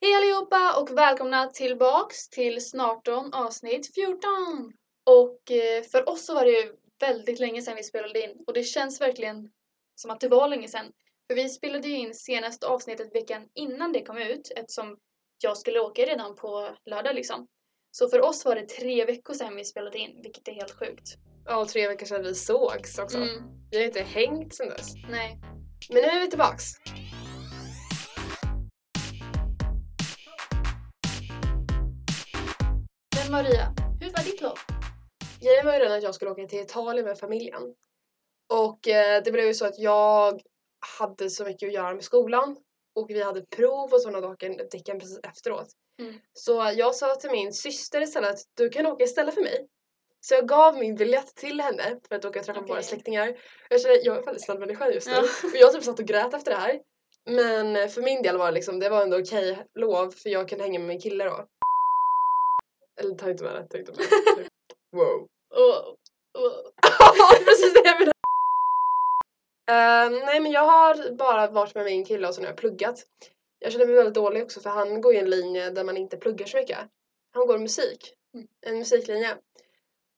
Hej allihopa och välkomna tillbaks till Snarton avsnitt 14! Och eh, för oss så var det ju väldigt länge sedan vi spelade in och det känns verkligen som att det var länge sedan. För vi spelade ju in senaste avsnittet veckan innan det kom ut eftersom jag skulle åka redan på lördag liksom. Så för oss var det tre veckor sedan vi spelade in, vilket är helt sjukt. Ja, och tre veckor sedan vi sågs också. Mm, Vi har inte hängt sedan dess. nej. Men nu är vi tillbaks. Maria, hur var ditt lov? Grejen var ju den att jag skulle åka till Italien med familjen. Och eh, det blev ju så att jag hade så mycket att göra med skolan. Och vi hade prov och sådana saker veckan precis efteråt. Mm. Så jag sa till min syster istället att du kan åka istället för mig. Så jag gav min biljett till henne för att åka och träffa Okej. våra släktingar. Jag kände jag är väldigt snäll människa just nu. Ja. Och jag typ satt och grät efter det här. Men eh, för min del var det liksom, det var ändå okej lov för jag kunde hänga med min kille då. Eller ta inte med det, ta inte med det. Wow. Och, och, Precis det jag menade. Eh, nej men jag har bara varit med min kille och så nu har jag pluggat. Jag känner mig väldigt dålig också för han går ju en linje där man inte pluggar så mycket. Han går musik. Mm. En musiklinje.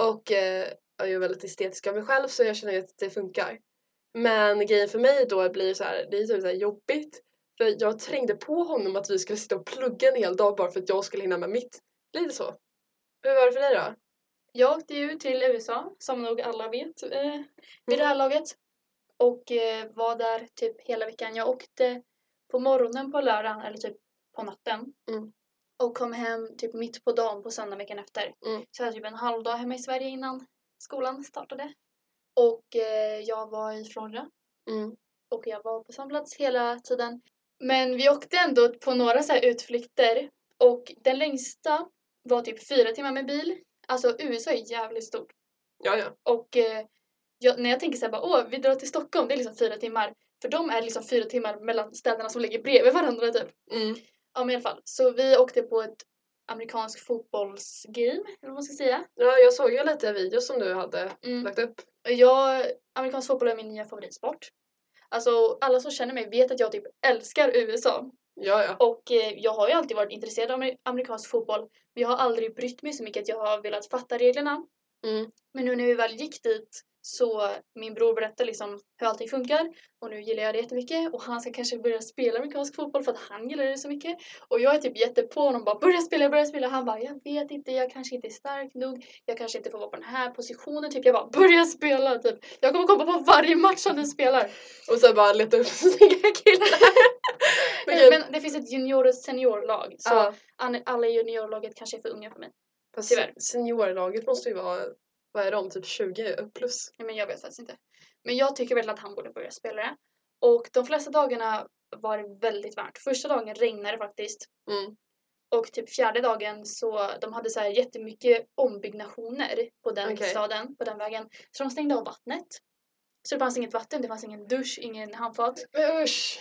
Och eh, jag är väldigt estetisk av mig själv så jag känner att det funkar. Men grejen för mig då blir så här, det är typ så här jobbigt. För jag trängde på honom att vi skulle sitta och plugga en hel dag bara för att jag skulle hinna med mitt. Lite så. Hur var det för dig då? Jag åkte ju till USA, som nog alla vet eh, vid det här laget. Och eh, var där typ hela veckan. Jag åkte på morgonen på lördagen, eller typ på natten. Mm. Och kom hem typ mitt på dagen på söndag veckan efter. Mm. Så jag hade typ en halv dag hemma i Sverige innan skolan startade. Och eh, jag var i Florida. Mm. Och jag var på samma plats hela tiden. Men vi åkte ändå på några så utflykter. Och den längsta var typ fyra timmar med bil. Alltså USA är jävligt stort. Ja, ja. Och eh, jag, när jag tänker så här bara, åh, vi drar till Stockholm, det är liksom fyra timmar. För de är liksom fyra timmar mellan städerna som ligger bredvid varandra typ. Mm. Ja men i alla fall. Så vi åkte på ett amerikansk fotbollsgame, eller vad man ska säga. Ja, jag såg ju lite videos som du hade Mm. lagt upp. Jag, amerikansk fotboll är min nya favoritsport. Alltså alla som känner mig vet att jag typ älskar USA. Ja, ja. Och eh, jag har ju alltid varit intresserad av amer- amerikansk fotboll. Men jag har aldrig brytt mig så mycket att jag har velat fatta reglerna. Mm. Men nu när vi väl gick dit så min bror berättade liksom hur allting funkar och nu gillar jag det jättemycket och han ska kanske börja spela amerikansk fotboll för att han gillar det så mycket. Och jag är typ jättepå honom bara börja spela, börja spela. Han bara jag vet inte, jag kanske inte är stark nog, jag kanske inte får vara på den här positionen. Typ jag bara börja spela typ. Jag kommer komma på varje match som du spelar. Och så bara leta upp snygga killar. Men Men, det finns ett junior och seniorlag så an- alla i juniorlaget kanske är för unga för mig. fast tyvärr. seniorlaget måste ju vara, vad är de, typ 20 upp plus? Nej, men jag vet faktiskt inte. Men jag tycker väl att han borde börja spela det. Och de flesta dagarna var det väldigt varmt. Första dagen regnade faktiskt. Mm. Och typ fjärde dagen så de hade så här jättemycket ombyggnationer på den Okej. staden, på den vägen. Så de stängde av vattnet. Så det fanns inget vatten, det fanns ingen dusch, ingen handfat. Men usch!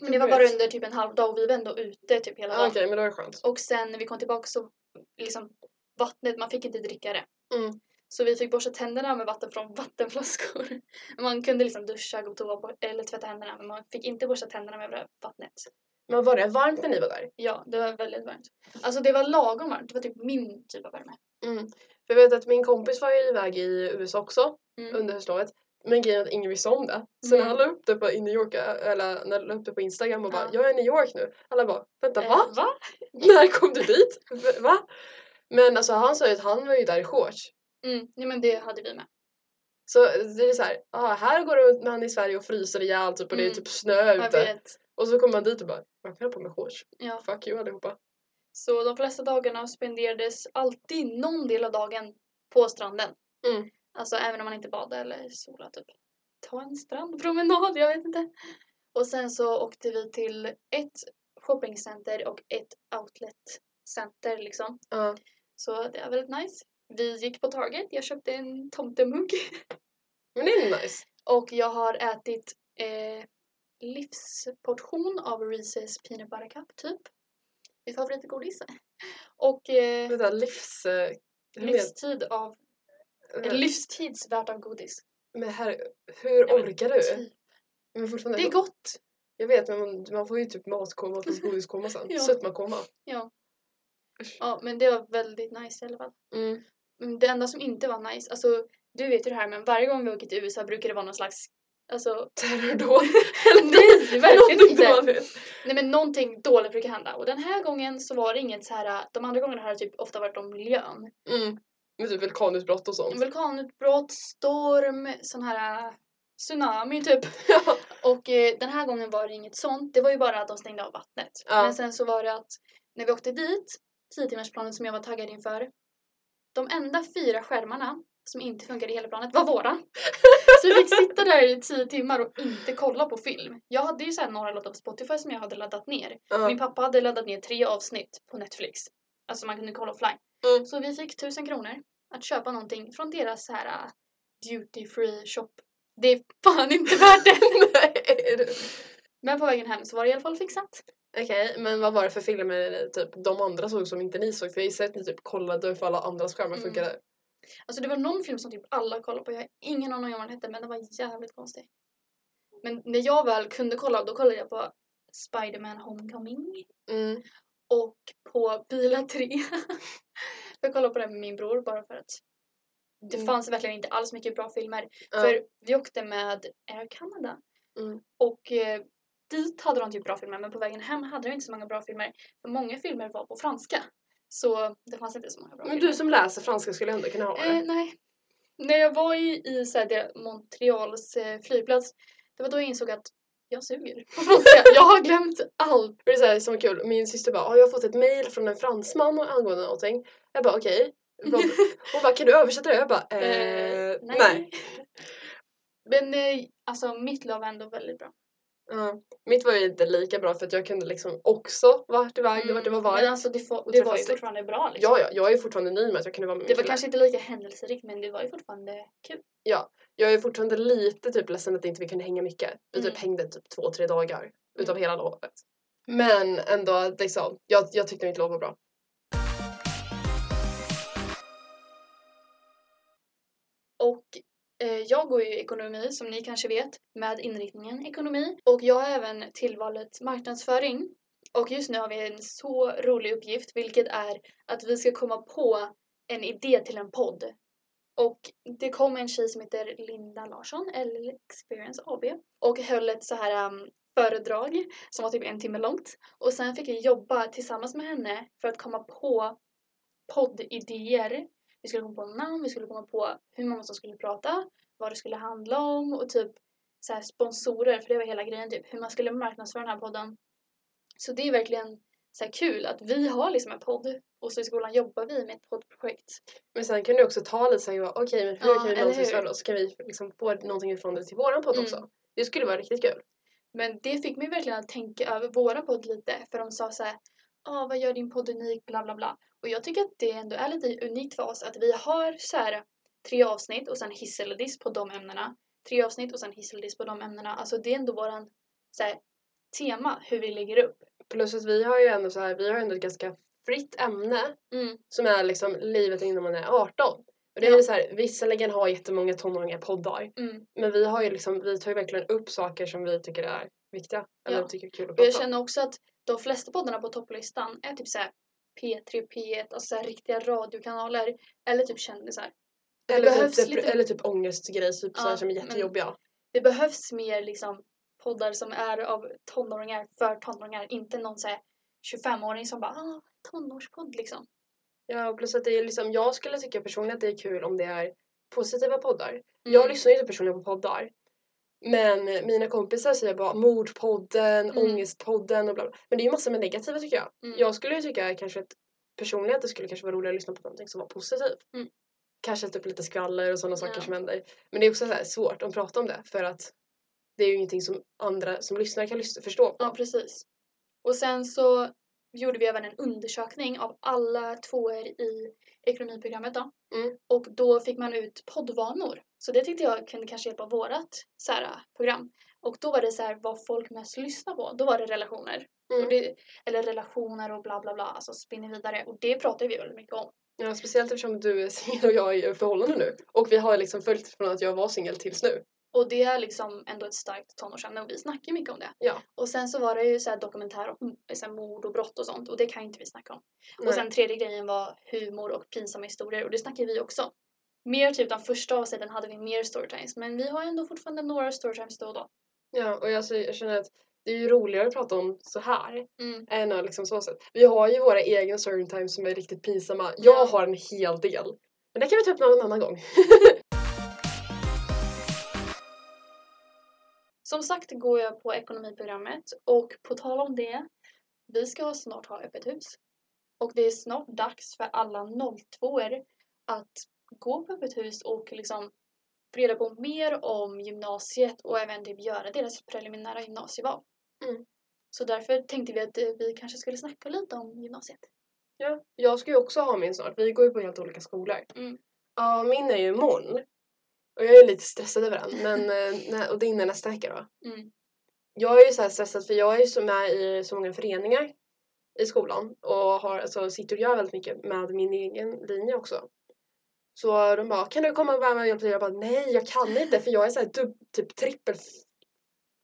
Men det var bara under typ en halv dag och vi var ändå ute typ hela Ja, dagen. Okej, men då är det skönt. Och sen när vi kom tillbaka så liksom vattnet, man fick inte dricka det. Mm. Så vi fick borsta tänderna med vatten från vattenflaskor. Man kunde liksom duscha, gå på toa eller tvätta händerna men man fick inte borsta tänderna med det vattnet. Men var det varmt när ni var där? Ja, det var väldigt varmt. Alltså det var lagom varmt, det var typ min typ av värme. Mm. För jag vet att min kompis var ju iväg i USA också Mm. under höstlovet. Men grejen är att ingen visste om det. Så Mm. när han la upp det på, i New York, eller när han la upp det på Instagram och bara Ja. “Jag är i New York nu”. Alla bara “Vänta, Eh, va? va? När kom du dit? Va?” Men alltså han sa ju att han var ju där i shorts. Mm, nej men det hade vi med. Så det är så här, ah, här går han i Sverige och fryser ihjäl typ, och det är Mm. typ snö Jag ute. vet. Och så kommer man dit och bara “Jag kan ha på mig shorts”. Ja. Fuck you allihopa. Så de flesta dagarna spenderades alltid någon del av dagen på stranden. Mm. Alltså även om man inte badade eller sola typ. Ta en strandpromenad, jag vet inte. Och sen så åkte vi till ett shoppingcenter och ett outletcenter liksom. Ja. Så det var väldigt nice. Vi gick på Target, jag köpte en tomtemugg. Men det är nice. Och jag har ätit eh, livsportion av Reese's Peanut Butter Cup typ. Min favoritgodis. Och eh, Vänta, livs... eh, men- livstid av, eh, livstidsvärt av godis. Men här, hur Ja, men orkar du? typ. Men fortfarande, Det är gott! Jag vet men man, man får ju typ matkoma fast godiskoma sen. Ja. Sötmakoma. Ja. Ja, men det var väldigt nice i alla fall. Mm. Men det enda som inte var nice, alltså du vet ju det här men varje gång vi åker till USA brukar det vara någon slags, alltså Terrordåd. nej verkligen inte. dåligt. Nej men någonting dåligt brukar hända och den här gången så var det inget så här, de andra gångerna har det typ ofta varit om miljön. Mm. Med typ vulkanutbrott och sånt. Vulkanutbrott, storm, sån här äh, tsunami typ. Och eh, den här gången var det inget sånt, det var ju bara att de stängde av vattnet. Ja. Men sen så var det att när vi åkte dit, 10-timmarsplanen som jag var taggad inför, de enda fyra skärmarna som inte funkade i hela planet var våra. Så vi fick sitta där i 10 timmar och inte kolla på film. Jag hade ju så några låtar på Spotify som jag hade laddat ner. Ja. Min pappa hade laddat ner tre avsnitt på Netflix. Alltså man kunde kolla offline. Mm. Så vi fick tusen kronor att köpa någonting från deras så här uh, duty free shop. Det är fan inte värt det! Men på vägen hem så var det i alla fall fixat. Okej, men vad var det för filmer typ de andra såg som inte ni såg? För jag gissar att ni typ kollade för alla andras skärmar Mm. funkade. Alltså det var någon film som typ alla kollade på. Jag har ingen aning om vad den hette men den var jävligt konstig. Men när jag väl kunde kolla då kollade jag på Spider-Man Homecoming Mm. och på Bila 3. jag kollade på den med min bror bara för att det Mm. fanns verkligen inte alls mycket bra filmer. Ja. För vi åkte med Air Canada. Mm. Och eh, dit hade de typ bra filmer men på vägen hem hade de inte så många bra filmer. För många filmer var på franska. Så det fanns inte så många bra Men filmer. du som läser franska skulle ändå kunna ha det. Eh, nej. När jag var i, i så här, Montreals eh, flygplats, det var då jag insåg att jag suger på franska. jag har glömt allt. Det är så här, som var kul, min syster bara "Ah, jag har fått ett mail från en fransman angående någonting. Jag bara okej. Vad- Hon bara kan du översätta det? Jag bara eh, Eh, nej. Men eh, alltså mitt lov var ändå väldigt bra. Ja. Mitt var ju inte lika bra för att jag kunde liksom också vart iväg det vart det var Men varmt. alltså det, får, det var ju fortfarande bra liksom. Ja, ja, jag är fortfarande nöjd med att jag kunde vara med Det var kanske inte lika händelserikt men det var ju fortfarande kul. Jag är fortfarande lite typ ledsen att inte vi kunde hänga mycket. Vi typ Mm. hängde typ två, tre dagar utav hela lovet. Men ändå liksom, jag, jag tyckte mitt lov var bra. Och Eh, jag går ju ekonomi som ni kanske vet med inriktningen ekonomi och jag har även tillvalet marknadsföring. Och just nu har vi en så rolig uppgift vilket är att vi ska komma på en idé till en podd. Och det kom en tjej som heter Linda Larsson, eller Experience AB, och höll ett så här um, föredrag som var typ en timme långt. Och sen fick vi jobba tillsammans med henne för att komma på poddidéer vi skulle komma på namn, vi skulle komma på hur många som skulle prata, vad det skulle handla om och typ så här sponsorer, för det var hela grejen, typ hur man skulle marknadsföra den här podden. Så det är verkligen så här kul att vi har liksom en podd och så i skolan jobbar vi med ett poddprojekt. Men sen kan du också ta lite såhär, okej men hur Ja, kan vi marknadsföra oss? Kan vi liksom få någonting ifrån det till våran podd Mm. också? Det skulle vara riktigt kul. Men det fick mig verkligen att tänka över våra podd lite för de sa så här ah, vad gör din podd unik, bla bla bla. Och jag tycker att det ändå är lite unikt för oss att vi har så här tre avsnitt och sen hiss eller diss på de ämnena. Tre avsnitt och sen hiss eller diss på de ämnena. Alltså det är ändå våran så här, tema, hur vi lägger upp. Plus att vi har ju ändå så här, vi har ändå ett ganska fritt ämne Mm. som är liksom livet innan man är 18. Och det är Ja. ju så här, visserligen har jättemånga tonåringar poddar. Mm. Men vi har ju liksom, vi tar ju verkligen upp saker som vi tycker är viktiga. Eller Ja. tycker är kul att Och prata jag känner också att de flesta poddarna på topplistan är typ så här P3, P1, alltså så här riktiga radiokanaler. Eller typ kändisar. Det Eller behövs typ, lite- eller typ ångestgrejer, typ Ja, sådana som är jättejobbiga. Det behövs mer liksom poddar som är av tonåringar för tonåringar. Inte någon så här 25-åring som bara ah, tonårspodd liksom. Ja, och plus att det är liksom, jag skulle tycka personligen att det är kul om det är positiva poddar. Mm. Jag lyssnar ju inte personligen på poddar. Men mina kompisar säger bara mordpodden, Mm. ångestpodden och bla bla. Men det är ju massor med negativa tycker jag. Mm. Jag skulle ju tycka kanske att personligen att det skulle kanske vara roligare att lyssna på någonting som var positivt. Mm. Kanske typ lite skvaller och sådana saker Ja. som händer. Men det är också så svårt att prata om det för att det är ju ingenting som andra som lyssnar kan lyssna, förstå. Ja, precis. Och sen så gjorde vi även en undersökning av alla tvåor i ekonomiprogrammet då. Mm. Och då fick man ut poddvanor. Så det tyckte jag kunde kanske hjälpa vårat så här, program. Och då var det så här vad folk mest lyssnar på. Då var det relationer. Mm. Det, eller relationer och bla bla bla. Alltså spinner vidare. Och det pratar vi väldigt mycket om. Ja, speciellt eftersom du är singel och jag är i förhållande nu. Och vi har liksom följt från att jag var singel tills nu. Och det är liksom ändå ett starkt tonårsämne och vi snackar mycket om det. Ja. Och sen så var det ju så här dokumentär om så här mord och brott och sånt och det kan inte vi snacka om. Nej. Och sen tredje grejen var humor och pinsamma historier och det snackar vi också. Mer typ de första avsnitten hade vi mer storytimes men vi har ändå fortfarande några storytimes då och då. Ja, och jag, jag känner att det är ju roligare att prata om så här Mm. än att liksom så sätt. Vi har ju våra egna storytimes som är riktigt pinsamma. Jag Ja. har en hel del. Men det kan vi ta upp någon annan gång. Som sagt går jag på ekonomiprogrammet och på tal om det, vi ska snart ha öppet hus. Och det är snart dags för alla 02 att gå på öppet hus och liksom få reda på mer om gymnasiet och även typ göra deras preliminära gymnasieval. Mm. Så därför tänkte vi att eh, vi kanske skulle snacka lite om gymnasiet. Ja, jag ska ju också ha min snart. Vi går ju på helt olika skolor. Mm. Ja, min är ju imorgon. Och jag är lite stressad över den. Men, eh, och din är nästa vecka då. Mm. Jag är ju så här stressad för jag är ju så med i så många föreningar i skolan och har, alltså, sitter och gör väldigt mycket med min egen linje också. Så de bara, kan du komma och vara med och hjälpa till? Jag bara, nej jag kan inte för jag är så här dub, typ trippel...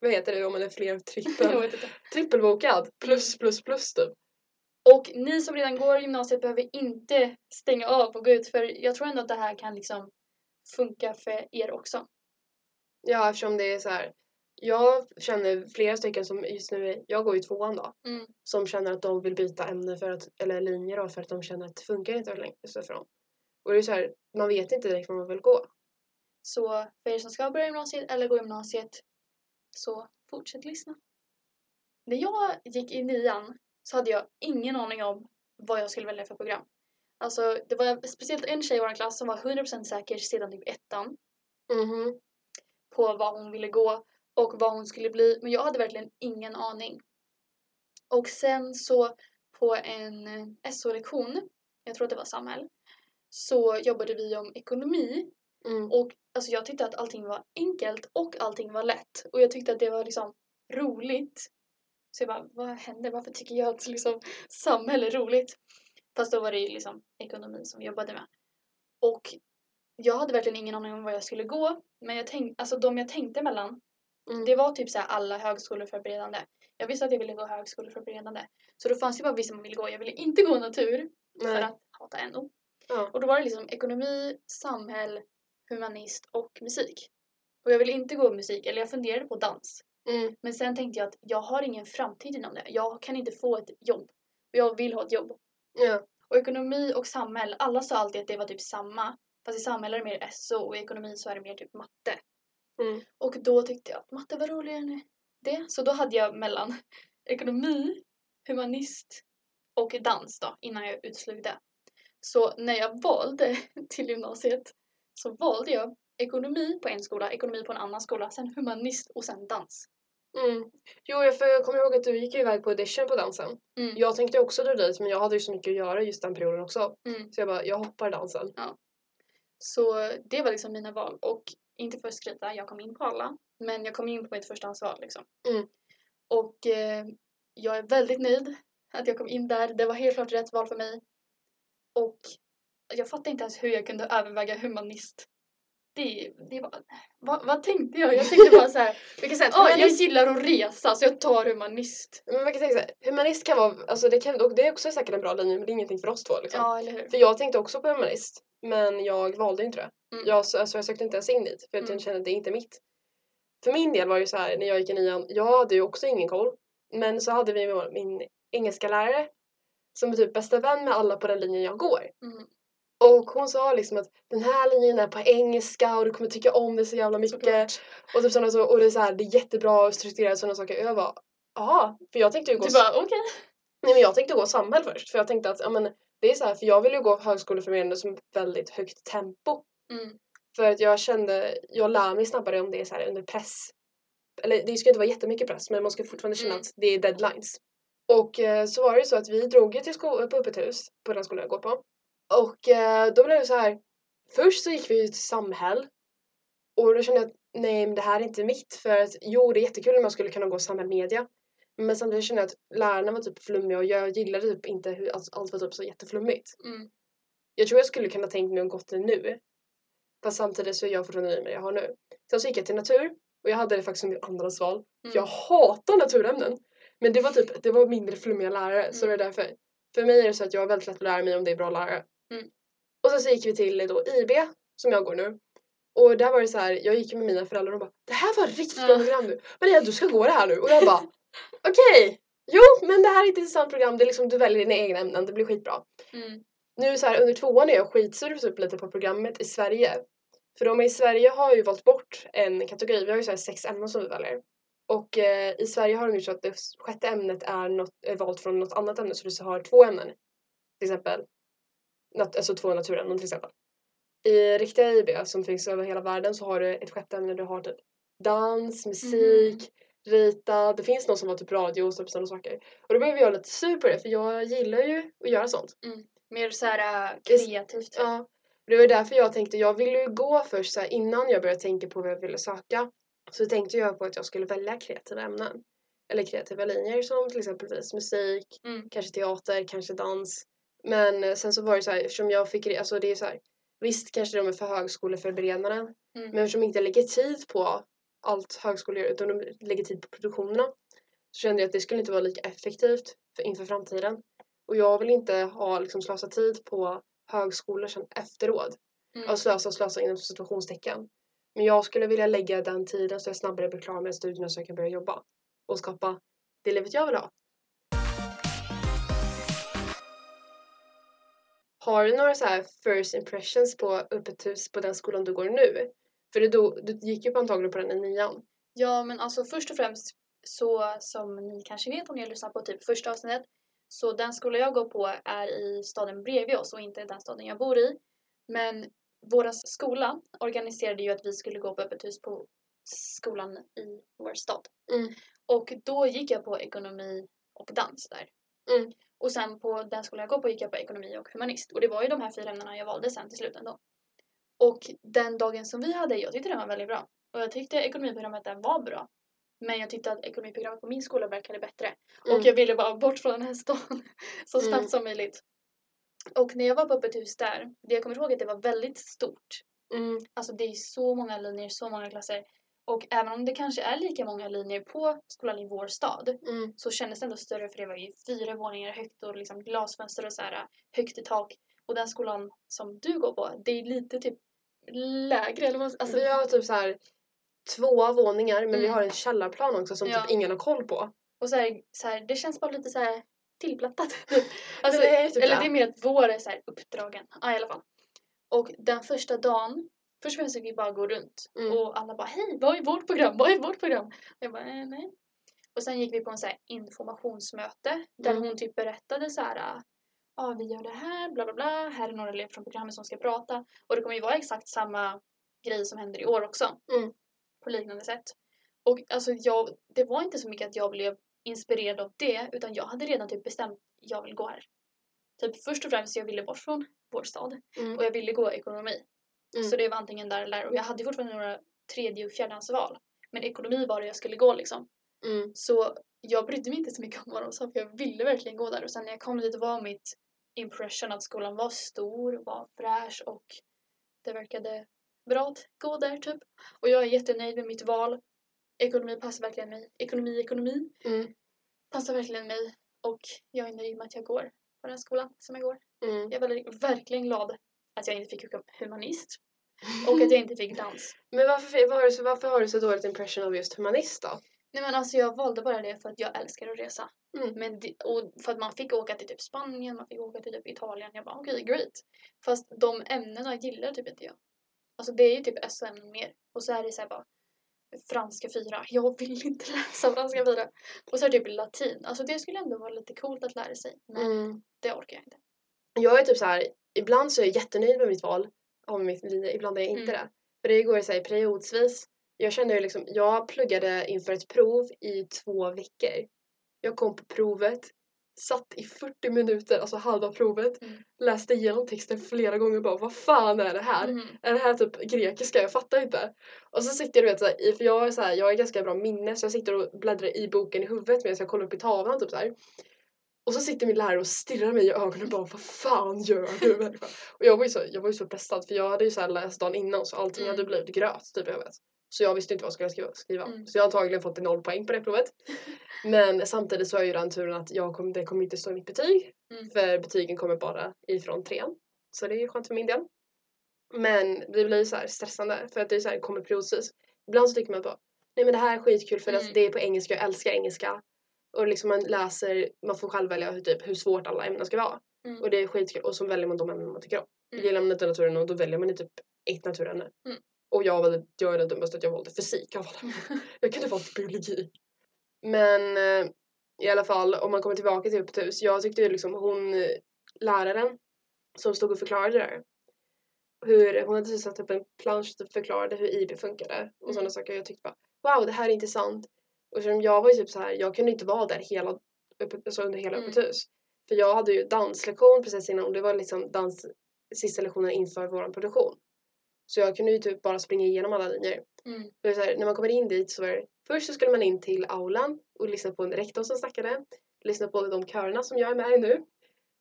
Vad heter det om man är fler trippel? trippelbokad. Plus plus plus typ. Och ni som redan går gymnasiet behöver inte stänga av och gå ut för jag tror ändå att det här kan liksom funka för er också. Ja eftersom det är så här. Jag känner flera stycken som just nu, jag går ju tvåan då, Mm. som känner att de vill byta ämne för att, eller linje då för att de känner att det funkar inte längre för dem. Och det är så här, man vet inte direkt vad man vill gå. Så för er som ska börja gymnasiet eller gå gymnasiet så fortsätt lyssna. När jag gick i nian så hade jag ingen aning om vad jag skulle välja för program. Alltså det var speciellt en tjej i vår klass som var 100% säker sedan typ ettan Mhm. på vad hon ville gå och vad hon skulle bli. Men jag hade verkligen ingen aning. Och sen så på en SO-lektion, jag tror att det var samhäll, så jobbade vi om ekonomi Mm. och alltså jag tyckte att allting var enkelt och allting var lätt. Och jag tyckte att det var liksom roligt. Så jag bara, vad händer? Varför tycker jag att liksom samhälle är roligt? Fast då var det ju liksom ekonomi som vi jobbade med. Och jag hade verkligen ingen aning om vad jag skulle gå. Men jag tänkte, alltså de jag tänkte mellan, Mm. det var typ så här alla högskoleförberedande. Jag visste att jag ville gå högskoleförberedande. Så då fanns det bara vissa man ville gå. Jag ville inte gå natur för Nej. att hata NO. Ja. Och då var det liksom ekonomi, samhäll, humanist och musik. Och jag ville inte gå musik, eller jag funderade på dans. Mm. Men sen tänkte jag att jag har ingen framtid inom det. Jag kan inte få ett jobb. Och jag vill ha ett jobb. Ja. Och ekonomi och samhäll, alla sa alltid att det var typ samma. Fast i samhäll är det mer SO och i ekonomi så är det mer typ matte. Mm. Och då tyckte jag att matte var roligare än det. Så då hade jag mellan ekonomi, humanist och dans då innan jag utslog det. Så när jag valde till gymnasiet så valde jag ekonomi på en skola, ekonomi på en annan skola, sen humanist och sen dans. Mm. Jo, jag, för jag kommer ihåg att du gick iväg på audition på dansen. Mm. Jag tänkte också dra dit men jag hade ju så mycket att göra just den perioden också. Mm. Så jag bara, jag hoppar dansen. Så det var liksom mina val och inte för att skryta, jag kom in på alla. Men jag kom in på mitt förstahandsval liksom. Mm. Och eh, jag är väldigt nöjd att jag kom in där. Det var helt klart rätt val för mig. Och jag fattar inte ens hur jag kunde överväga humanist. Det, det var, vad, vad tänkte jag? Jag tänkte bara så här, Vi kan säga att "Ah, jag gillar att resa så jag tar humanist. men man kan säga så här, humanist kan vara, alltså det, kan, och det är också säkert en bra linje men det är ingenting för oss två liksom. Ja, eller hur? För jag tänkte också på humanist men jag valde inte det. Mm. Jag, alltså, jag sökte inte ens in dit för att Mm. jag kände att det är inte mitt. För min del var det ju så här när jag gick i nian, jag hade ju också ingen koll. Men så hade vi min engelska lärare som är typ bästa vän med alla på den linjen jag går. Mm. Och hon sa liksom att den här linjen är på engelska och du kommer tycka om det så jävla mycket. Såklart. Och, typ sådana så, och det är så här, det är jättebra och strukturerat sådana saker. Och jag bara, jaha. För jag tänkte ju gå, Du bara okej. nej, men jag tänkte gå samhäll först. För jag tänkte att ja, men, det är så här, för jag vill ju gå högskoleförberedande som väldigt högt tempo. Mm. För att jag kände, jag lär mig snabbare om det är så här under press. Eller det ska inte vara jättemycket press men man ska fortfarande känna Mm. att det är deadlines. Och eh, så var det så att vi drog ju till sko- på öppet hus på den skolan jag går på. Och eh, då blev det så här. Först så gick vi till Samhäll. Och då kände jag att nej men det här är inte mitt. För att jo det är jättekul om man skulle kunna gå Samhäll media. Men samtidigt kände jag att lärarna var typ flummiga och jag gillade typ inte hur allt, allt var typ så jätteflummigt. Mm. Jag tror jag skulle kunna tänkt mig att gått det nu. Fast samtidigt så är jag fortfarande nöjd med det jag har nu. Sen så gick jag till natur och jag hade det faktiskt som mitt andrahandsval. Mm. Jag hatar naturämnen. Men det var typ, det var mindre flummiga lärare så det Mm. är därför. För mig är det så att jag är väldigt lätt att lära mig om det är bra lärare. Mm. Och sen så gick vi till då IB som jag går nu. Och där var det så här, jag gick med mina föräldrar och de bara Det här var riktigt bra program nu. Maria du ska gå det här nu. Och jag bara Okej, jo men det här är ett intressant program. Det är liksom, du väljer dina egna ämnen, det blir skitbra. Mm. Nu så här under tvåan är jag skitsur typ lite på programmet i Sverige. För de i Sverige har ju valt bort en kategori, vi har ju så här sex ämnen som vi väljer. Och eh, i Sverige har de gjort så att det sjätte ämnet är, något, är valt från något annat ämne så du har två ämnen. Till exempel, nat- alltså två naturämnen till exempel. I riktiga IB som finns över hela världen så har du ett sjätte ämne, du har typ dans, musik, rita, det finns någon som har typ radio och typ sådana saker. Och då blev jag lite sur på det för jag gillar ju att göra sånt. Mer såhär äh, Just- kreativt. typ. Ja. Det var därför jag tänkte, jag ville ju gå först så här, innan jag började tänka på vad jag ville söka. Så tänkte jag på att jag skulle välja kreativa ämnen. Eller kreativa linjer som till exempelvis musik, Mm. kanske teater, kanske dans. Men eh, sen så var det så här, eftersom jag fick, alltså det är så här, visst kanske de är för högskoleförberedande. Mm. Men eftersom jag inte lägger tid på allt högskolor gör utan de lägger tid på produktionerna. Så kände jag att det skulle inte vara lika effektivt för, inför framtiden. Och jag vill inte ha liksom slösa tid på högskolor sen efteråt. Mm. Ja, slösa och slösa inom situationstecken. Men jag skulle vilja lägga den tiden så jag snabbare blir klar med studierna så jag kan börja jobba. Och skapa det livet jag vill ha. Har du några så här first impressions på öppet hus på den skolan du går nu? För du, du gick ju på antagligen på den i nian. Ja men alltså först och främst så som ni kanske vet om ni har lyssnat på typ första avsnittet så den skola jag går på är i staden bredvid oss och inte den staden jag bor i. Men våra skola organiserade ju att vi skulle gå på öppet hus på skolan i vår stad. Mm. Och då gick jag på ekonomi och dans där. Mm. Och sen på den skolan jag går på gick jag på ekonomi och humanist. Och det var ju de här fyra ämnena jag valde sen till slut ändå. Och den dagen som vi hade, jag tyckte den var väldigt bra. Och jag tyckte ekonomiprogrammet där var bra. Men jag tyckte att ekonomiprogrammet på min skola verkade bättre. Mm. Och jag ville bara bort från den här stan så snabbt Mm. som möjligt. Och när jag var på öppet hus där, det jag kommer ihåg att det var väldigt stort. Mm. Alltså det är så många linjer, så många klasser. Och även om det kanske är lika många linjer på skolan i vår stad Mm. så kändes det ändå större för det var ju fyra våningar högt och liksom glasfönster och så här högt i tak. Och den skolan som du går på, det är lite typ lägre. Eller vad, alltså, vi har typ så här två våningar men vi Mm. har en källarplan också som Ja. typ ingen har koll på. Och så här, så här, det känns bara lite så här tillplattat. alltså, det är typ eller det. är mer att vår är så här uppdragen. Ja, i alla fall. Och den första dagen, först och främst fick vi bara gå runt. Mm. Och alla bara hej, vad är vårt program? Vad är vårt program? Och jag bara eh, nej. Och sen gick vi på en så informationsmöte där Mm. hon typ berättade så här ja vi gör det här, bla bla bla, här är några elever från programmet som ska prata. Och det kommer ju vara exakt samma grej som händer i år också. Mm. På liknande sätt. Och alltså jag, det var inte så mycket att jag blev inspirerad av det utan jag hade redan typ bestämt jag vill gå här. Typ först och främst jag ville bort från vår stad Mm. och jag ville gå ekonomi. Mm. Så det var antingen där eller där och jag hade fortfarande några tredje och fjärdehandsval. Men ekonomi var det jag skulle gå liksom. Mm. Så jag brydde mig inte så mycket om vad de sa för jag ville verkligen gå där. Och sen när jag kom dit var mitt impression att skolan var stor, var fräsch och det verkade bra att gå där typ. Och jag är jättenöjd med mitt val. Ekonomi passar verkligen mig. Ekonomi, ekonomi Mm. passar verkligen mig. Och jag är nöjd med att jag går på den skolan som jag går. Mm. Jag är verkligen glad att jag inte fick humanist. Och att jag inte fick dans. Men varför, var det så, varför har du så dåligt impression av just humanist då? Nej men alltså jag valde bara det för att jag älskar att resa. Mm. Men det, och för att man fick åka till typ Spanien, man fick åka till typ Italien. Jag bara okej, okay, great. Fast de ämnena gillar typ inte jag. Alltså det är ju typ SO-ämnen mer. Och så är det så här bara franska 4. Jag vill inte läsa franska 4. Och så är det typ latin. Alltså det skulle ändå vara lite coolt att lära sig. Men Mm. det orkar jag inte. Jag är typ så här, ibland så är jag jättenöjd med mitt val av mitt linje, ibland är jag inte Mm. det. För det går så här periodsvis. Jag kände ju liksom, jag pluggade inför ett prov i två veckor. Jag kom på provet, satt i 40 minuter, alltså halva provet, Mm. läste igenom texten flera gånger och bara vad fan är det här? Mhm. Är det här typ grekiska? Jag fattar inte. Och så sitter jag du vet så här, i- för jag är så här, jag har ganska bra minne så jag sitter och bläddrar i boken i huvudet medan jag kollar upp i tavlan typ så här. Och så sitter min lärare och stirrar mig i ögonen och bara vad fan gör du människa? Och jag var ju så, jag var ju så pressad för jag hade ju så här läst dagen innan så allting Mm. hade blivit gröt typ i huvudet. Så jag visste inte vad jag skulle skriva. Mm. Så jag har antagligen fått en noll poäng på det provet. Men samtidigt så har jag ju den turen att jag kom, det kommer inte stå i mitt betyg. Mm. För betygen kommer bara ifrån trean. Så det är ju skönt för min del. Men det blir så här stressande för att det är så här, kommer periodvis. Ibland så tycker man bara nej men det här är skitkul för Mm. det är på engelska, jag älskar engelska. Och liksom man läser, man får själv välja hur, typ, hur svårt alla ämnen ska vara. Mm. Och det är skitkul och så väljer man de ämnen man tycker om. Mm. Gillar man inte naturen och då väljer man typ ett naturämne. Mm. Och jag, var, jag är den dummaste att jag valde fysik av alla. Jag kunde valt biologi. Men eh, i alla fall om man kommer tillbaka till Upptus. Jag tyckte ju liksom hon, eh, läraren som stod och förklarade det där. Hur, hon hade satt upp en plansch och förklarade hur IB funkade och sådana Mm. saker. Jag tyckte bara wow det här är intressant. Och som jag var ju typ så här, jag kunde inte vara där hela, alltså under hela Mm. Öppet hus. För jag hade ju danslektion precis innan och det var liksom dans, sista lektionen inför vår produktion. Så jag kunde ju typ bara springa igenom alla linjer. Mm. Är så här, när man kommer in dit så var det, först så skulle man in till aulan och lyssna på en rektor som snackade. Lyssna på de körerna som jag är med i nu.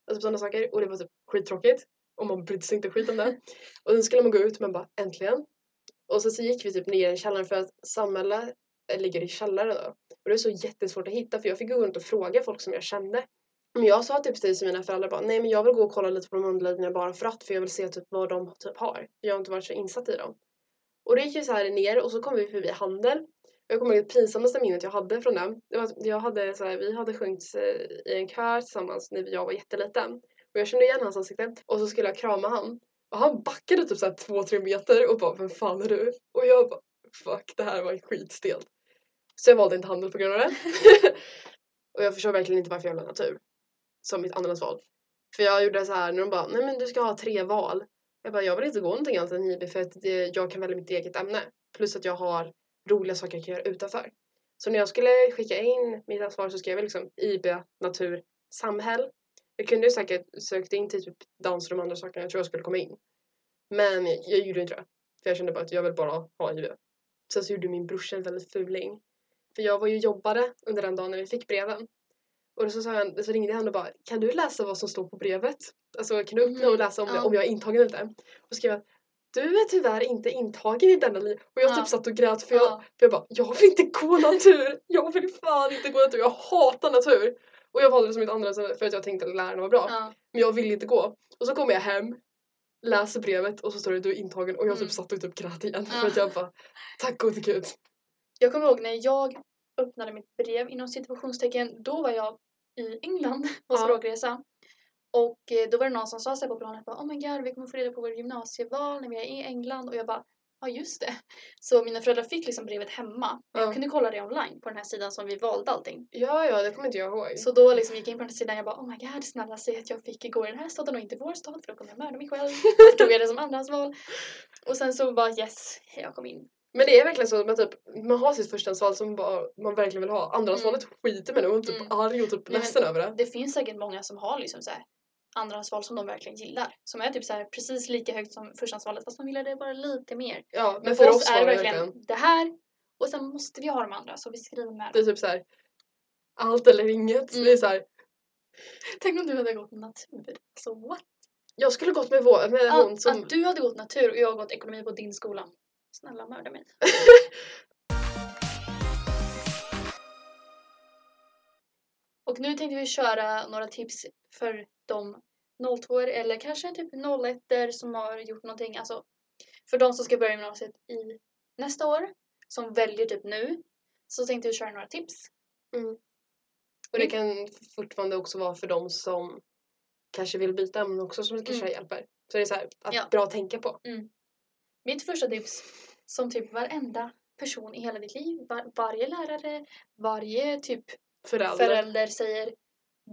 Alltså sådana saker. Och det var typ skittråkigt. Och man brydde sig inte skit om det. Och sen skulle man gå ut och man bara äntligen. Och så, så gick vi typ ner i källaren för att samhälle ligger i källaren då. Och det är så jättesvårt att hitta för jag fick gå runt och fråga folk som jag kände. Men jag sa typ till mina föräldrar bara nej men jag vill gå och kolla lite på de underliggande bara för att för jag vill se typ vad de typ har. Jag har inte varit så insatt i dem. Och det gick ju så här ner och så kom vi förbi handel. Jag kommer ihåg det pinsammaste minnet jag hade från den. Det var att jag hade så här, vi hade sjungit eh, i en kör tillsammans när jag var jätteliten. Och jag kände igen hans ansikte. Och så skulle jag krama han. Och han backade typ så här två, tre meter och bara vem fan är du? Och jag bara fuck det här var skitstelt. Så jag valde inte handel på grund av det. och jag förstår verkligen inte varför jag valde natur. Som mitt andrahandsval. För jag gjorde så här när de bara nej men du ska ha tre val. Jag bara, jag vill inte gå någonting annat än IB för att det, jag kan välja mitt eget ämne. Plus att jag har roliga saker jag kan göra utanför. Så när jag skulle skicka in mitt svar så skrev jag liksom IB, natur, samhäll. Jag kunde ju säkert sökt in till typ dans och de andra sakerna jag tror jag skulle komma in. Men jag, jag gjorde inte det. För jag kände bara att jag vill bara ha IB. Sen så gjorde min brorsa en väldigt fuling. För jag var ju jobbade under den dagen när vi fick breven. Och så, sa han, så ringde han och bara Kan du läsa vad som står på brevet? Alltså kan du öppna och Mhm, läsa om, ja. om jag är intagen eller inte? Och skrev att du är tyvärr inte intagen i denna linje. Och jag Ja. typ satt och grät för jag, Ja. för jag bara Jag vill inte gå natur! Jag vill fan inte gå natur! Jag hatar natur! Och jag valde det som mitt andra för att jag tänkte att lärarna var bra. Ja. Men jag vill inte gå. Och så kommer jag hem, läser brevet och så står det du är intagen och jag typ Mm. satt och typ grät igen. För att jag bara Tack gode gud. Jag kommer ihåg när jag öppnade mitt brev inom situationstecken. Då var jag i England på Ja. språkresa. Och eh, då var det någon som sa sig på planet bara, Oh my god, vi kommer få reda på vår gymnasieval när vi är i England. Och jag bara, ja just det. Så mina föräldrar fick liksom brevet hemma. Men Ja. jag kunde kolla det online på den här sidan som vi valde allting. Ja, ja, det kommer inte jag ihåg. Så då liksom gick jag in på den här sidan och jag bara, oh my god, snälla säg att jag fick gå i den här staden och inte vår stad för då kommer jag mörda mig själv. Så tog jag det som andrahandsval. Och sen så bara yes, jag kom in. Men det är verkligen så att man, typ, man har sitt förstahandsval som bara, man verkligen vill ha. Andrahandsvalet skiter man i och man är typ Mm. arg och typ Nej, ledsen över det. Det finns säkert många som har liksom så här andrahandsval som de verkligen gillar. Som är typ så här precis lika högt som förstahandsvalet fast de gillar det bara lite mer. Ja, men, Men för, oss är var det verkligen verkligen, det här och sen måste vi ha de andra så vi skriver med det är typ så här. allt eller inget. Mm. Det är så här, Tänk om du hade gått natur. Så what? jag skulle gått med, vår, med hon Att, som... att du hade gått natur och jag har gått ekonomi på din skola. Snälla mörda mig. Och nu tänkte vi köra några tips för de 02 eller kanske typ 01 som har gjort någonting. Alltså för de som ska börja gymnasiet i nästa år, som väljer typ nu, så tänkte vi köra några tips. Och det kan fortfarande också vara för de som kanske vill byta ämne också som kanske Mm. hjälper. Så det är så här, att Ja. bra att tänka på. Mitt första tips, som typ varenda person i hela ditt liv, var, varje lärare, varje typ Föräldrar. förälder säger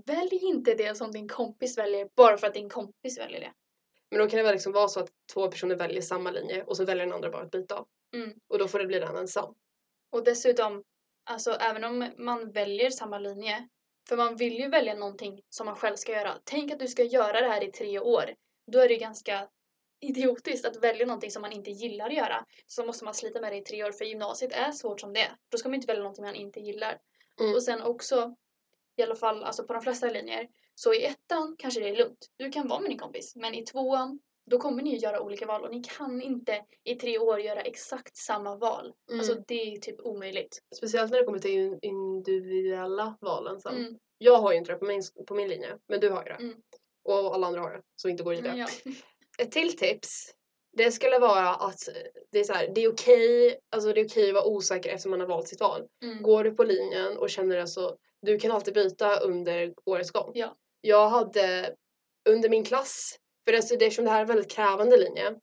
Välj inte det som din kompis väljer bara för att din kompis väljer det. Men då kan det väl liksom vara så att två personer väljer samma linje och så väljer den andra bara att byta av. Mm. Och då får det bli den ensam. Och dessutom, alltså även om man väljer samma linje, för man vill ju välja någonting som man själv ska göra. Tänk att du ska göra det här i tre år. Då är det ju ganska idiotiskt att välja någonting som man inte gillar att göra. Så måste man slita med det i tre år, för gymnasiet är svårt som det är. Då ska man inte välja någonting man inte gillar. Mm. Och sen också, i alla fall alltså på de flesta linjer, så i ettan kanske det är lugnt. Du kan vara med din kompis. Men i tvåan, då kommer ni ju göra olika val och ni kan inte i tre år göra exakt samma val. Mm. Alltså det är typ omöjligt. Speciellt när det kommer till in- individuella valen sen. Mm. Jag har ju inte det på min, på min linje, men du har ju det. Mm. Och alla andra har det, som inte går i det. Men ja. Ett till tips, det skulle vara att det är, så här, det är okej alltså det är okej att vara osäker efter man har valt sitt val. Mm. Går du på linjen och känner alltså, du kan alltid byta under årets gång. Ja. Jag hade under min klass, för det, eftersom det här är en väldigt krävande linje,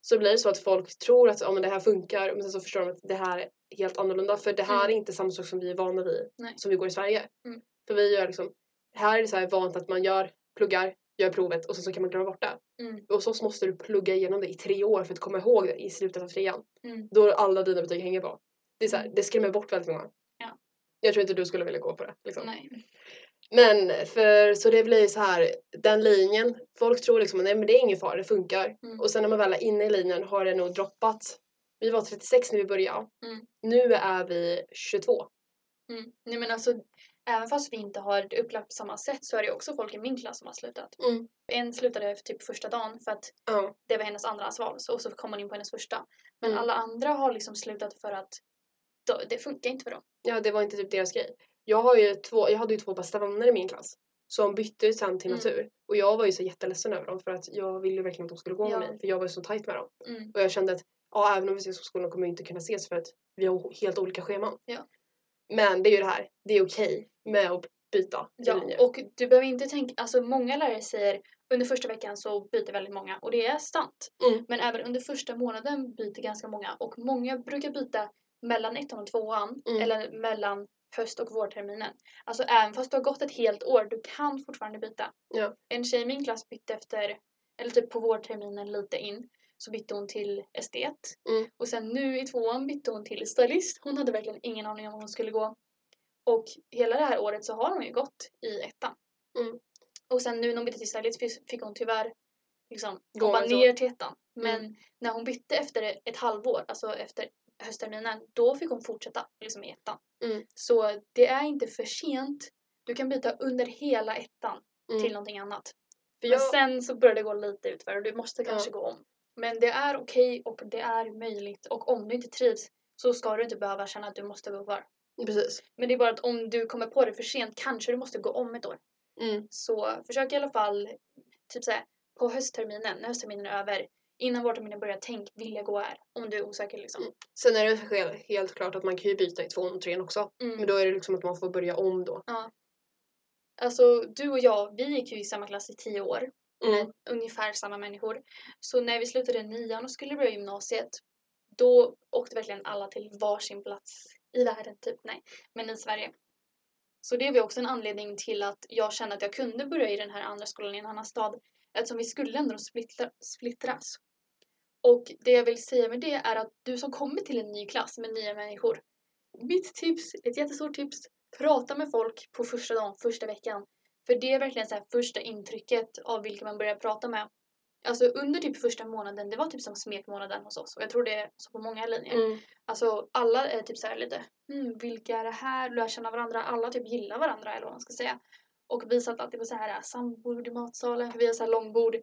så blir det så att folk tror att ja, men det här funkar men sen så förstår de att det här är helt annorlunda för det här Mm. är inte samma sak som vi är vana vid Nej. som vi går i Sverige. Mm. För vi gör liksom, här är det så här vant att man gör, pluggar, gör provet och sen så kan man glömma bort det. Mm. Och så måste du plugga igenom det i tre år för att komma ihåg det i slutet av trean. Mm. Då alla dina betyg hänger på. Det, är så här, Mm. det skrämmer bort väldigt många. Ja. Jag tror inte du skulle vilja gå på det. Liksom. Nej. Men för så det blir så här, den linjen, folk tror liksom nej men det är ingen fara, det funkar. Mm. Och sen när man väl är inne i linjen har det nog droppat. Vi var 36 när vi började. Mm. Nu är vi 22. Mm. Nej men alltså, även fast vi inte har det upplagt på samma sätt så är det också folk i min klass som har slutat. Mm. En slutade typ första dagen för att Ja. det var hennes andrahandsval så- och så kom hon in på hennes första. Men Mm. alla andra har liksom slutat för att då, det funkar inte för dem. ja, det var inte typ deras grej. Jag, har ju två, jag hade ju två bästa vänner i min klass. Som bytte sen till Mm. natur. Och jag var ju så jätteledsen över dem för att jag ville verkligen att de skulle gå Ja. med mig. För jag var ju så tajt med dem. Mm. Och jag kände att ja, även om vi ses på skolan kommer vi inte kunna ses för att vi har helt olika scheman. Ja. Men det är ju det här, det är okej med att byta Ja, linje. och du behöver inte tänka, alltså många lärare säger under första veckan så byter väldigt många och det är sant. Mm. Men även under första månaden byter ganska många och många brukar byta mellan ettan och tvåan Mm. eller mellan höst och vårterminen. Alltså även fast du har gått ett helt år, du kan fortfarande byta. Ja. En tjej i min klass bytte efter, eller typ på vårterminen lite in, så bytte hon till estet. Mm. Och sen nu i tvåan bytte hon till stylist. Hon hade verkligen ingen aning om vad hon skulle gå. Och hela det här året så har hon ju gått i ettan. Mm. Och sen nu när hon bytte till stylist fick- hon tyvärr liksom Gå hoppa ner till ettan. Men Mm. när hon bytte efter ett halvår, alltså efter höstterminen, då fick hon fortsätta liksom i ettan. Mm. Så det är inte för sent. Du kan byta under hela ettan Mm. till någonting annat. För Men jag, sen så börjar det gå lite utför och du måste kanske Ja. gå om. Men det är okej och det är möjligt och om du inte trivs så ska du inte behöva känna att du måste gå kvar. precis. Men det är bara att om du kommer på det för sent kanske du måste gå om ett år. Mm. Så försök i alla fall typ såhär på höstterminen, när höstterminen är över, innan vårterminen börjar, tänk vill jag gå här? Om du är osäker liksom. Mm. Sen är det helt, klart att man kan ju byta i tvåan och trean också. Mm. Men då är det liksom att man får börja om då. Alltså du och jag, vi gick ju i samma klass i tio år. Mm. ungefär samma människor. Så när vi slutade nian och skulle börja gymnasiet då åkte verkligen alla till varsin plats i världen, typ. Nej, men i Sverige. Så det var också en anledning till att jag kände att jag kunde börja i den här andra skolan i en annan stad eftersom vi skulle ändå splittra, splittras. Och det jag vill säga med det är att du som kommer till en ny klass med nya människor mitt tips, ett jättestort tips, prata med folk på första dagen, första veckan. För det är verkligen så här första intrycket av vilka man börjar prata med. Alltså under typ första månaden, det var typ som smekmånaden hos oss och jag tror det är så på många linjer. Mm. Alltså alla är typ så här lite, hmm, vilka är det här? Lär känna varandra, alla typ gillar varandra eller vad man ska säga. Och vi satt alltid på så här sambord i matsalen för vi har så här långbord.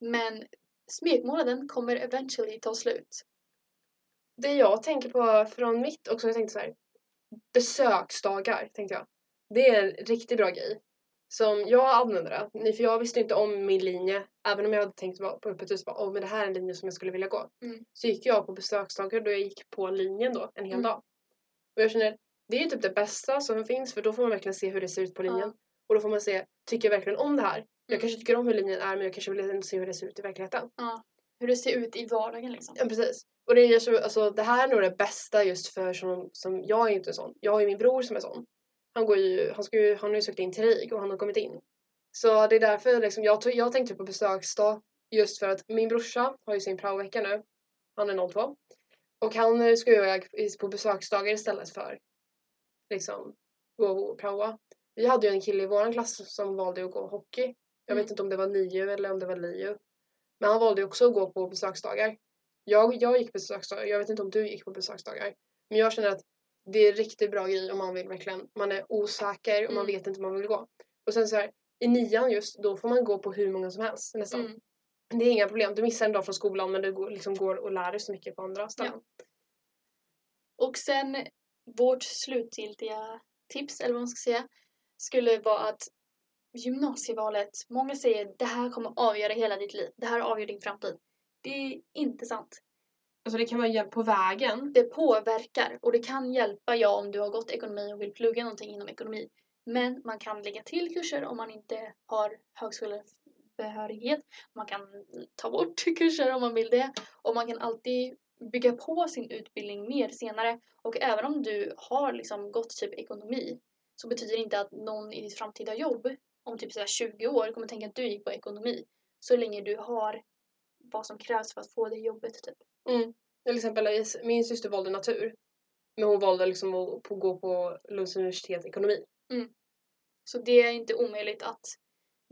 Men smekmånaden kommer eventually ta slut. Det jag tänker på från mitt också, jag tänkte så här. Besöksdagar tänkte jag. Det är en riktigt bra grej. Som jag använder det. För jag visste inte om min linje. Även om jag hade tänkt på öppet hus, oh, men det här är en linje som jag skulle vilja gå. Mm. Så gick jag på besöksdagar då jag gick på linjen då en hel Mm. dag. Och jag känner, det är ju typ det bästa som finns för då får man verkligen se hur det ser ut på linjen. Ja. Och då får man se, tycker jag verkligen om det här? Jag Mm. kanske tycker om hur linjen är men jag kanske vill se hur det ser ut i verkligheten. Ja. Hur det ser ut i vardagen liksom. Ja precis. Och det, är så, alltså, det här är nog det bästa just för som, som jag är inte sån. Jag har ju min bror som är sån. Han, går ju, han, ska ju, han har ju sökt in till RIG och han har kommit in. Så det är därför liksom, jag, tog- jag tänkte på besöksdag just för att min brorsa har ju sin praovecka nu. Han är 02. Och han ska ju på besöksdagar istället för liksom gå och praoa. Vi hade ju en kille i vår klass som valde att gå hockey. Jag Mm. vet inte om det var NIU eller om det var LIU. Men han valde ju också att gå på besöksdagar. Jag, jag gick på besöksdagar, jag vet inte om du gick på besöksdagar. Men jag känner att det är en riktigt bra grej om man vill verkligen, man är osäker och man Mm. vet inte om man vill gå. Och sen så här, i nian just, då får man gå på hur många som helst nästan. Mm. Det är inga problem. Du missar en dag från skolan men du går, liksom går och lär dig så mycket på andra ställen. Och sen vårt slutgiltiga tips, eller vad man ska säga, skulle vara att gymnasievalet, många säger det här kommer avgöra hela ditt liv, det här avgör din framtid. Det är inte sant. Alltså det kan vara hjälp på vägen. Det påverkar och det kan hjälpa, ja, om du har gått ekonomi och vill plugga någonting inom ekonomi. Men man kan lägga till kurser om man inte har högskolebehörighet. Man kan ta bort kurser om man vill det. Och man kan alltid bygga på sin utbildning mer senare. Och även om du har liksom gått typ ekonomi så betyder det inte att någon i ditt framtida jobb om typ så här 20 år kommer tänka att du gick på ekonomi. Så länge du har vad som krävs för att få det jobbet typ. Mm. Till exempel min syster valde natur. Men hon valde liksom att gå på Lunds universitet ekonomi. Så det är inte omöjligt att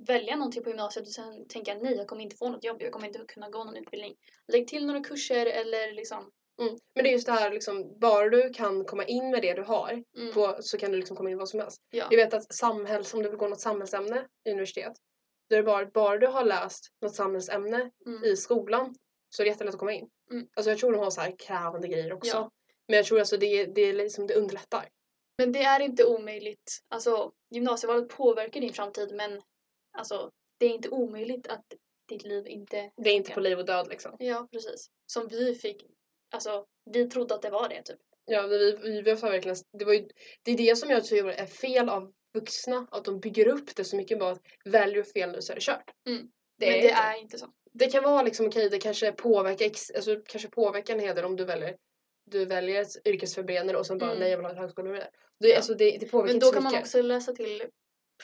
välja någonting på gymnasiet och sen tänka nej, jag kommer inte få något jobb, jag kommer inte kunna gå någon utbildning. Lägg till några kurser eller liksom Mm. Men det är just det här liksom, bara du kan komma in med det du har mm, på, så kan du liksom komma in vad som helst. ja. Jag vet att samhälls, om du vill gå något samhällsämne i universitet, då är det bara, bara du har läst något samhällsämne Mm. i skolan så är det jättelätt att komma in. Mm. Alltså jag tror de har så här krävande grejer också. Ja. Men jag tror alltså det, det, är liksom, det underlättar. Men det är inte omöjligt. Alltså gymnasievalet påverkar din framtid men alltså det är inte omöjligt att ditt liv inte Det är inte på liv och död liksom. Ja, precis. Som vi fick, alltså vi trodde att det var det typ. Ja, vi, vi, vi var verkligen, det, var ju, det är det som jag tror är fel av vuxna, att de bygger upp det så mycket bara att väljer fel nu så är det kört. Mm. Det men är det inte. är inte så. Det kan vara liksom okej, det kanske påverkar, ex, alltså, kanske påverkar en hel del om du väljer du väljer ett yrkesförberedande och sen bara Mm. nej jag vill ha ett högskoleberedande. Det, Ja. alltså, det, det påverkar Men då kan man mycket. också läsa till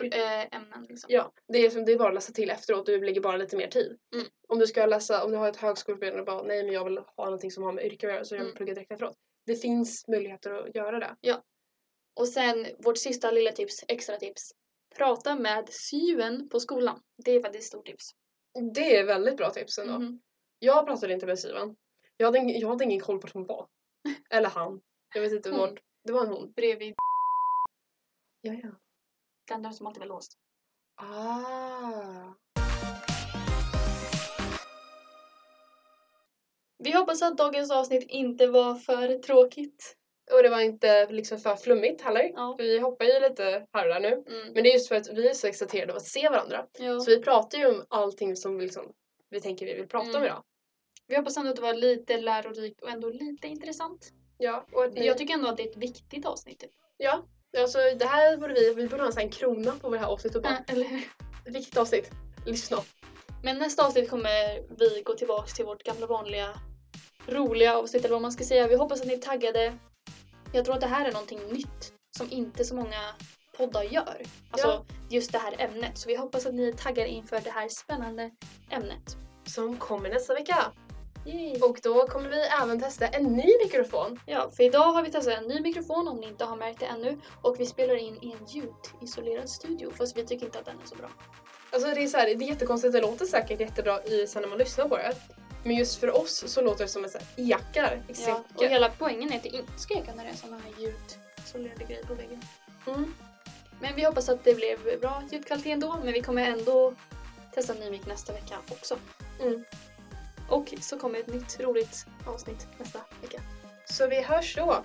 äh, ämnen liksom. Ja, det är, som, det är bara att läsa till efteråt, du lägger bara lite mer tid. Mm. Om du ska läsa, om du har ett högskoleförberedande och bara nej men jag vill ha någonting som har med yrke att göra så jag vill Mm. plugga direkt efteråt. Det finns möjligheter att göra det. Och sen vårt sista lilla tips, extra tips. Prata med syven på skolan. Det är faktiskt ett stort tips. Det är väldigt bra tips ändå. Mhm. Jag pratade inte med Sivan. Jag hade, jag hade ingen koll på vart hon var. Eller han. Jag vet inte Hon. vart. Det var en hon. Bredvid Ja, ja. den där som alltid var låst. Ah. Vi hoppas att dagens avsnitt inte var för tråkigt. Och det var inte liksom för flummigt heller. Ja. För vi hoppar ju lite här och där nu. Mm. Men det är just för att vi är så exalterade av att se varandra. Ja. Så vi pratar ju om allting som vi, liksom, vi tänker vi vill prata om Mm. idag. Vi hoppas ändå att det var lite lärorikt och ändå lite intressant. Ja, och ni, Jag tycker ändå att det är ett viktigt avsnitt. Typ. ja, alltså det här borde vi, vi borde ha en sån krona på det här avsnittet bara, Äh, eller hur? viktigt avsnitt, lyssna. Men nästa avsnitt kommer vi gå tillbaka till vårt gamla vanliga roliga avsnitt eller vad man ska säga. Vi hoppas att ni är taggade. Jag tror att det här är någonting nytt som inte så många poddar gör. Alltså Ja. just det här ämnet. Så vi hoppas att ni är taggade inför det här spännande ämnet. Som kommer nästa vecka. Yay. Och då kommer vi även testa en ny mikrofon. Ja, för idag har vi testat en ny mikrofon om ni inte har märkt det ännu. Och vi spelar in i en ljudisolerad studio fast vi tycker inte att den är så bra. Alltså det är, så här, det är jättekonstigt, det låter säkert jättebra i, sen när man lyssnar på det. Men just för oss så låter det som att det ekar Ja, och hela poängen är att det inte ska eka när det är såna här ljudisolerade grejer på väggen. Mm. Men vi hoppas att det blev bra ljudkvalitet ändå. Men vi kommer ändå testa en ny mic nästa vecka också. Mm. Och så kommer ett nytt roligt avsnitt nästa vecka. Så vi hörs då.